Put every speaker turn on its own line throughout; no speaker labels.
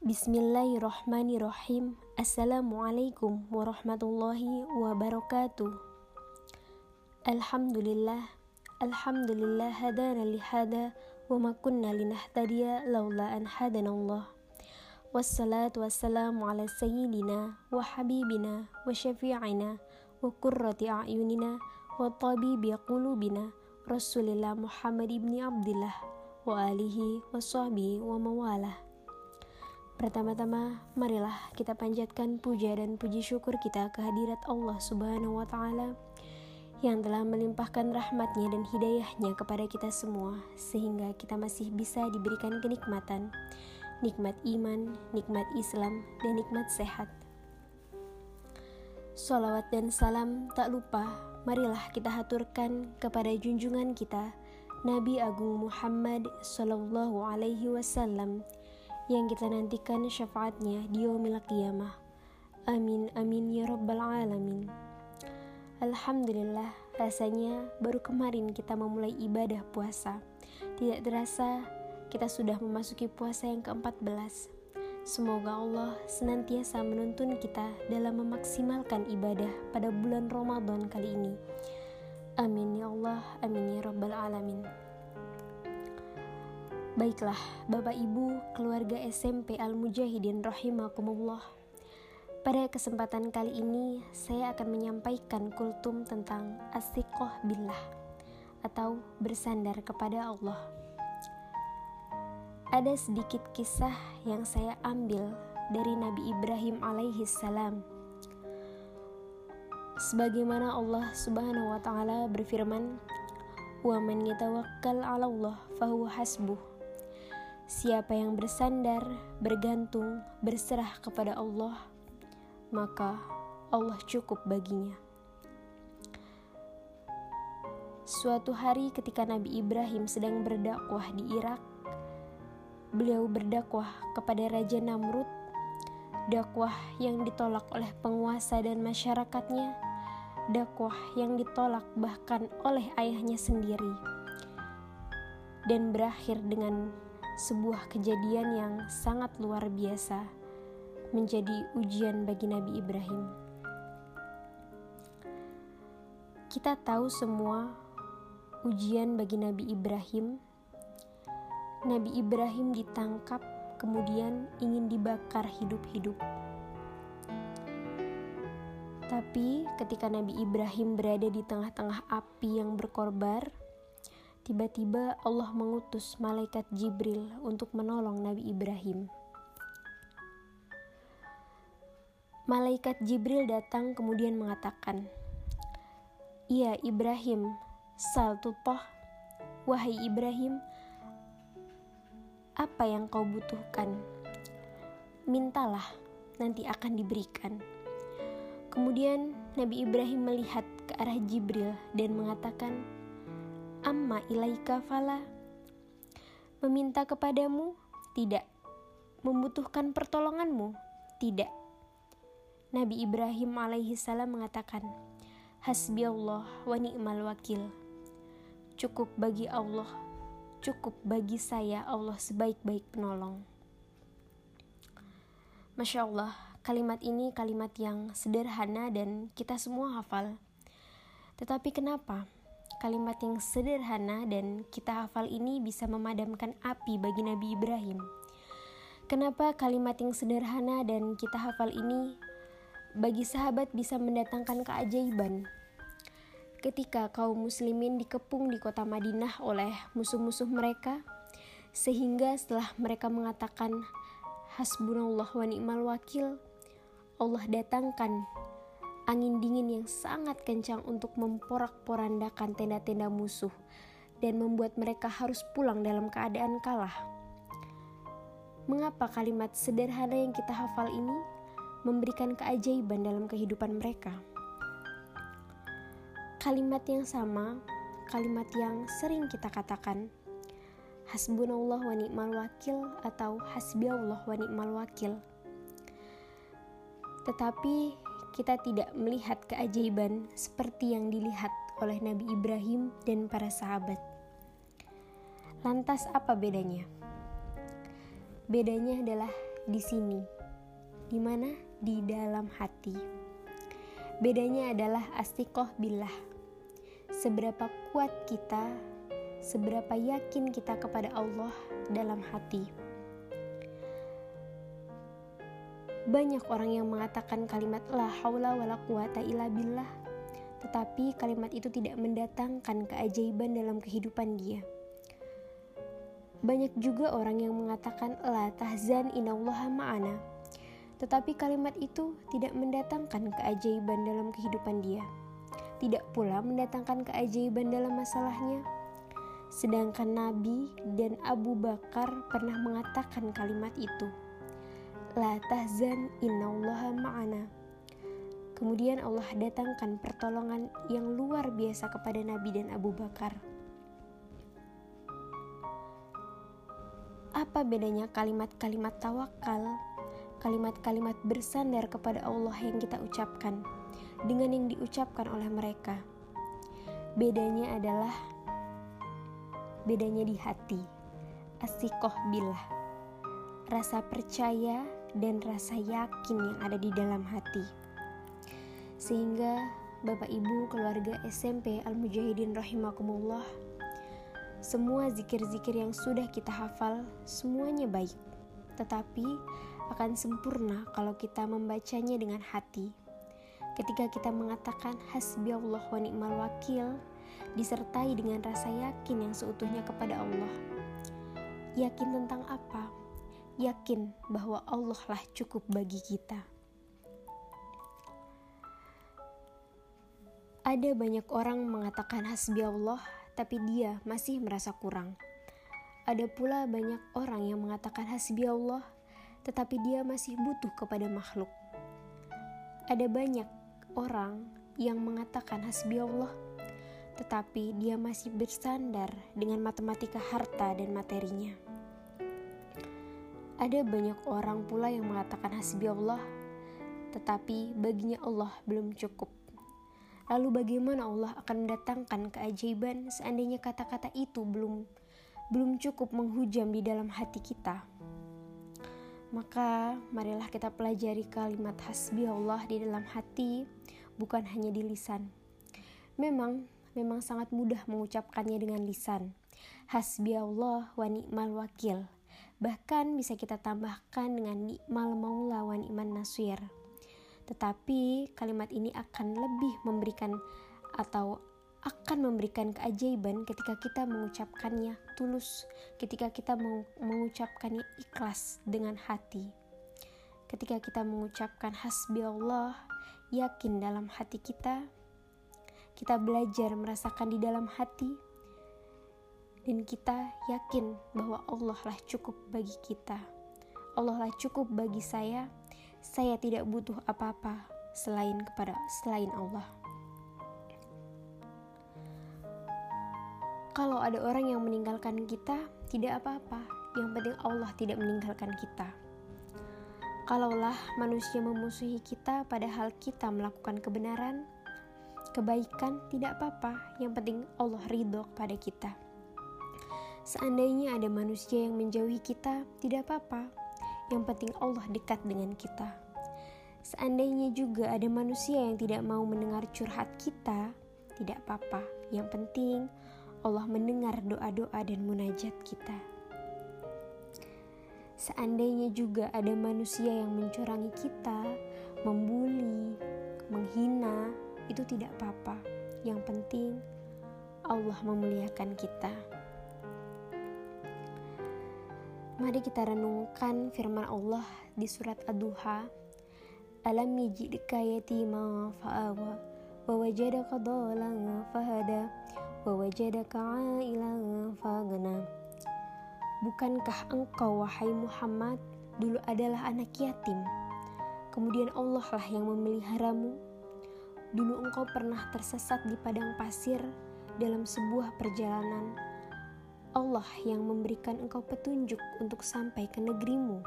بسم الله الرحمن الرحيم السلام عليكم ورحمة الله وبركاته الحمد لله الحمد لله هدانا لهذا وما كنا لنهتدي لولا أن هدانا الله والصلاة والسلام على سيدنا وحبيبنا وشفيعنا وقرة أعيننا وطبيب قلوبنا رسول الله محمد بن عبد الله وآله وصحبه ومواله Pertama-tama, marilah kita panjatkan puja dan puji syukur kita kehadirat Allah Subhanahu wa Ta'ala yang telah melimpahkan rahmatnya dan hidayahnya kepada kita semua, sehingga kita masih bisa diberikan kenikmatan, nikmat iman, nikmat Islam, dan nikmat sehat. Salawat dan salam tak lupa, marilah kita haturkan kepada junjungan kita, Nabi Agung Muhammad Sallallahu Alaihi Wasallam yang kita nantikan syafaatnya di yaumil qiyamah. Amin amin ya rabbal alamin. Alhamdulillah, rasanya baru kemarin kita memulai ibadah puasa. Tidak terasa kita sudah memasuki puasa yang ke-14. Semoga Allah senantiasa menuntun kita dalam memaksimalkan ibadah pada bulan Ramadan kali ini. Amin ya Allah, amin ya rabbal alamin. Baiklah, Bapak Ibu, keluarga SMP Al-Mujahidin rahimakumullah. Pada kesempatan kali ini, saya akan menyampaikan kultum tentang asiqoh billah atau bersandar kepada Allah. Ada sedikit kisah yang saya ambil dari Nabi Ibrahim alaihi salam. Sebagaimana Allah Subhanahu wa taala berfirman, "Wa man yatawakkal 'ala Allah fahuwa hasbuh." Siapa yang bersandar, bergantung, berserah kepada Allah, maka Allah cukup baginya. Suatu hari, ketika Nabi Ibrahim sedang berdakwah di Irak, beliau berdakwah kepada Raja Namrud, dakwah yang ditolak oleh penguasa dan masyarakatnya, dakwah yang ditolak bahkan oleh ayahnya sendiri, dan berakhir dengan sebuah kejadian yang sangat luar biasa menjadi ujian bagi Nabi Ibrahim. Kita tahu semua ujian bagi Nabi Ibrahim. Nabi Ibrahim ditangkap, kemudian ingin dibakar hidup-hidup. Tapi ketika Nabi Ibrahim berada di tengah-tengah api yang berkorbar, Tiba-tiba Allah mengutus malaikat Jibril untuk menolong Nabi Ibrahim. Malaikat Jibril datang kemudian mengatakan, "Iya Ibrahim, sal tutoh, wahai Ibrahim, apa yang kau butuhkan? Mintalah, nanti akan diberikan." Kemudian Nabi Ibrahim melihat ke arah Jibril dan mengatakan, amma ilaika fala. Meminta kepadamu tidak. Membutuhkan pertolonganmu tidak. Nabi Ibrahim alaihi salam mengatakan hasbi Allah wa ni'mal wakil. Cukup bagi Allah cukup bagi saya Allah sebaik-baik penolong. Masya Allah kalimat ini kalimat yang sederhana dan kita semua hafal. Tetapi kenapa Kalimat yang sederhana dan kita hafal ini bisa memadamkan api bagi Nabi Ibrahim. Kenapa kalimat yang sederhana dan kita hafal ini bagi sahabat bisa mendatangkan keajaiban? Ketika kaum muslimin dikepung di kota Madinah oleh musuh-musuh mereka, sehingga setelah mereka mengatakan hasbunallah wa ni'mal wakil, Allah datangkan angin dingin yang sangat kencang untuk memporak-porandakan tenda-tenda musuh dan membuat mereka harus pulang dalam keadaan kalah. Mengapa kalimat sederhana yang kita hafal ini memberikan keajaiban dalam kehidupan mereka? Kalimat yang sama, kalimat yang sering kita katakan, hasbunallah wa ni'mal wakil atau hasbiallah wa ni'mal wakil. Tetapi kita tidak melihat keajaiban seperti yang dilihat oleh Nabi Ibrahim dan para sahabat. Lantas, apa bedanya? Bedanya adalah di sini. Di mana? Di dalam hati. Bedanya adalah astiqoh billah. Seberapa kuat kita, seberapa yakin kita kepada Allah dalam hati. Banyak orang yang mengatakan kalimat la haula wala quwata illa billah, tetapi kalimat itu tidak mendatangkan keajaiban dalam kehidupan dia. Banyak juga orang yang mengatakan la tahzan inallaha ma'ana, tetapi kalimat itu tidak mendatangkan keajaiban dalam kehidupan dia. Tidak pula mendatangkan keajaiban dalam masalahnya. Sedangkan Nabi dan Abu Bakar pernah mengatakan kalimat itu. La tahzan innallaha ma'ana. Kemudian Allah datangkan pertolongan yang luar biasa kepada Nabi dan Abu Bakar. Apa bedanya kalimat-kalimat tawakal kalimat-kalimat bersandar kepada Allah yang kita ucapkan dengan yang diucapkan oleh mereka. Bedanya adalah bedanya di hati. Asikoh bilah. Rasa percaya dan rasa yakin yang ada di dalam hati. Sehingga Bapak Ibu keluarga SMP Al-Mujahidin rahimakumullah semua zikir-zikir yang sudah kita hafal semuanya baik. Tetapi akan sempurna kalau kita membacanya dengan hati. Ketika kita mengatakan hasbi Allah wa ni'mal wakil, disertai dengan rasa yakin yang seutuhnya kepada Allah. Yakin tentang apa? Yakin bahwa Allah lah cukup bagi kita. Ada banyak orang mengatakan hasbi Allah, tapi dia masih merasa kurang. Ada pula banyak orang yang mengatakan hasbi Allah, tetapi dia masih butuh kepada makhluk. Ada banyak orang yang mengatakan hasbi Allah, tetapi dia masih bersandar dengan matematika harta dan materinya. Ada banyak orang pula yang mengatakan hasbi Allah, tetapi baginya Allah belum cukup. Lalu bagaimana Allah akan mendatangkan keajaiban seandainya kata-kata itu belum belum cukup menghujam di dalam hati kita? Maka marilah kita pelajari kalimat hasbi Allah di dalam hati, bukan hanya di lisan. Memang, memang sangat mudah mengucapkannya dengan lisan. Hasbi Allah wa ni'mal wakil. Bahkan bisa kita tambahkan dengan ni'mal maula wa ni'man nasir. Tetapi kalimat ini akan lebih memberikan atau akan memberikan keajaiban ketika kita mengucapkannya tulus, ketika kita mengucapkannya ikhlas dengan hati. Ketika kita mengucapkan hasbi Allah, yakin dalam hati kita, kita belajar merasakan di dalam hati, dan kita yakin bahwa Allah lah cukup bagi kita. Allah lah cukup bagi saya. Saya tidak butuh apa-apa selain kepada selain Allah. Kalau ada orang yang meninggalkan kita, tidak apa-apa. Yang penting Allah tidak meninggalkan kita. Kalaulah manusia memusuhi kita padahal kita melakukan kebenaran, kebaikan tidak apa-apa. Yang penting Allah ridho kepada kita. Seandainya ada manusia yang menjauhi kita, tidak apa-apa. Yang penting Allah dekat dengan kita. Seandainya juga ada manusia yang tidak mau mendengar curhat kita, tidak apa-apa. Yang penting Allah mendengar doa-doa dan munajat kita. Seandainya juga ada manusia yang mencurangi kita, membuli, menghina, itu tidak apa-apa. Yang penting Allah memuliakan kita. Mari kita renungkan firman Allah di surat Ad-Duha. Alam yajidka yatima fa'awa wa wajadaka dhalan fahada wa wajadaka a'ilan faghna. Bukankah engkau wahai Muhammad dulu adalah anak yatim? Kemudian Allah lah yang memeliharamu. Dulu engkau pernah tersesat di padang pasir dalam sebuah perjalanan Allah yang memberikan engkau petunjuk untuk sampai ke negerimu.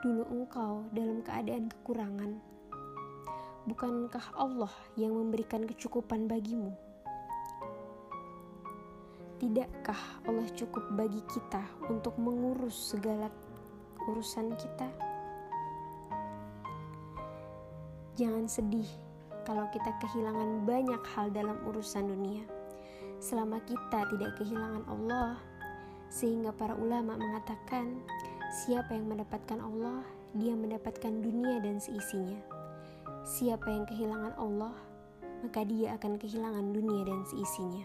Dulu engkau dalam keadaan kekurangan. Bukankah Allah yang memberikan kecukupan bagimu? Tidakkah Allah cukup bagi kita untuk mengurus segala urusan kita. Jangan sedih kalau kita kehilangan banyak hal dalam urusan dunia, selama kita tidak kehilangan Allah. Sehingga para ulama mengatakan, siapa yang mendapatkan Allah, dia mendapatkan dunia dan seisinya. Siapa yang kehilangan Allah, maka dia akan kehilangan dunia dan seisinya.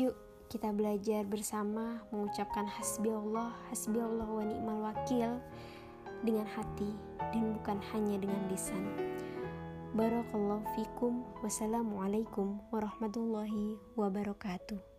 Yuk, kita belajar bersama mengucapkan hasbi Allah, hasbi Allah wa ni'mal wakil dengan hati dan bukan hanya dengan lisan. Barakallahu fikum. Wassalamualaikum warahmatullahi wabarakatuh.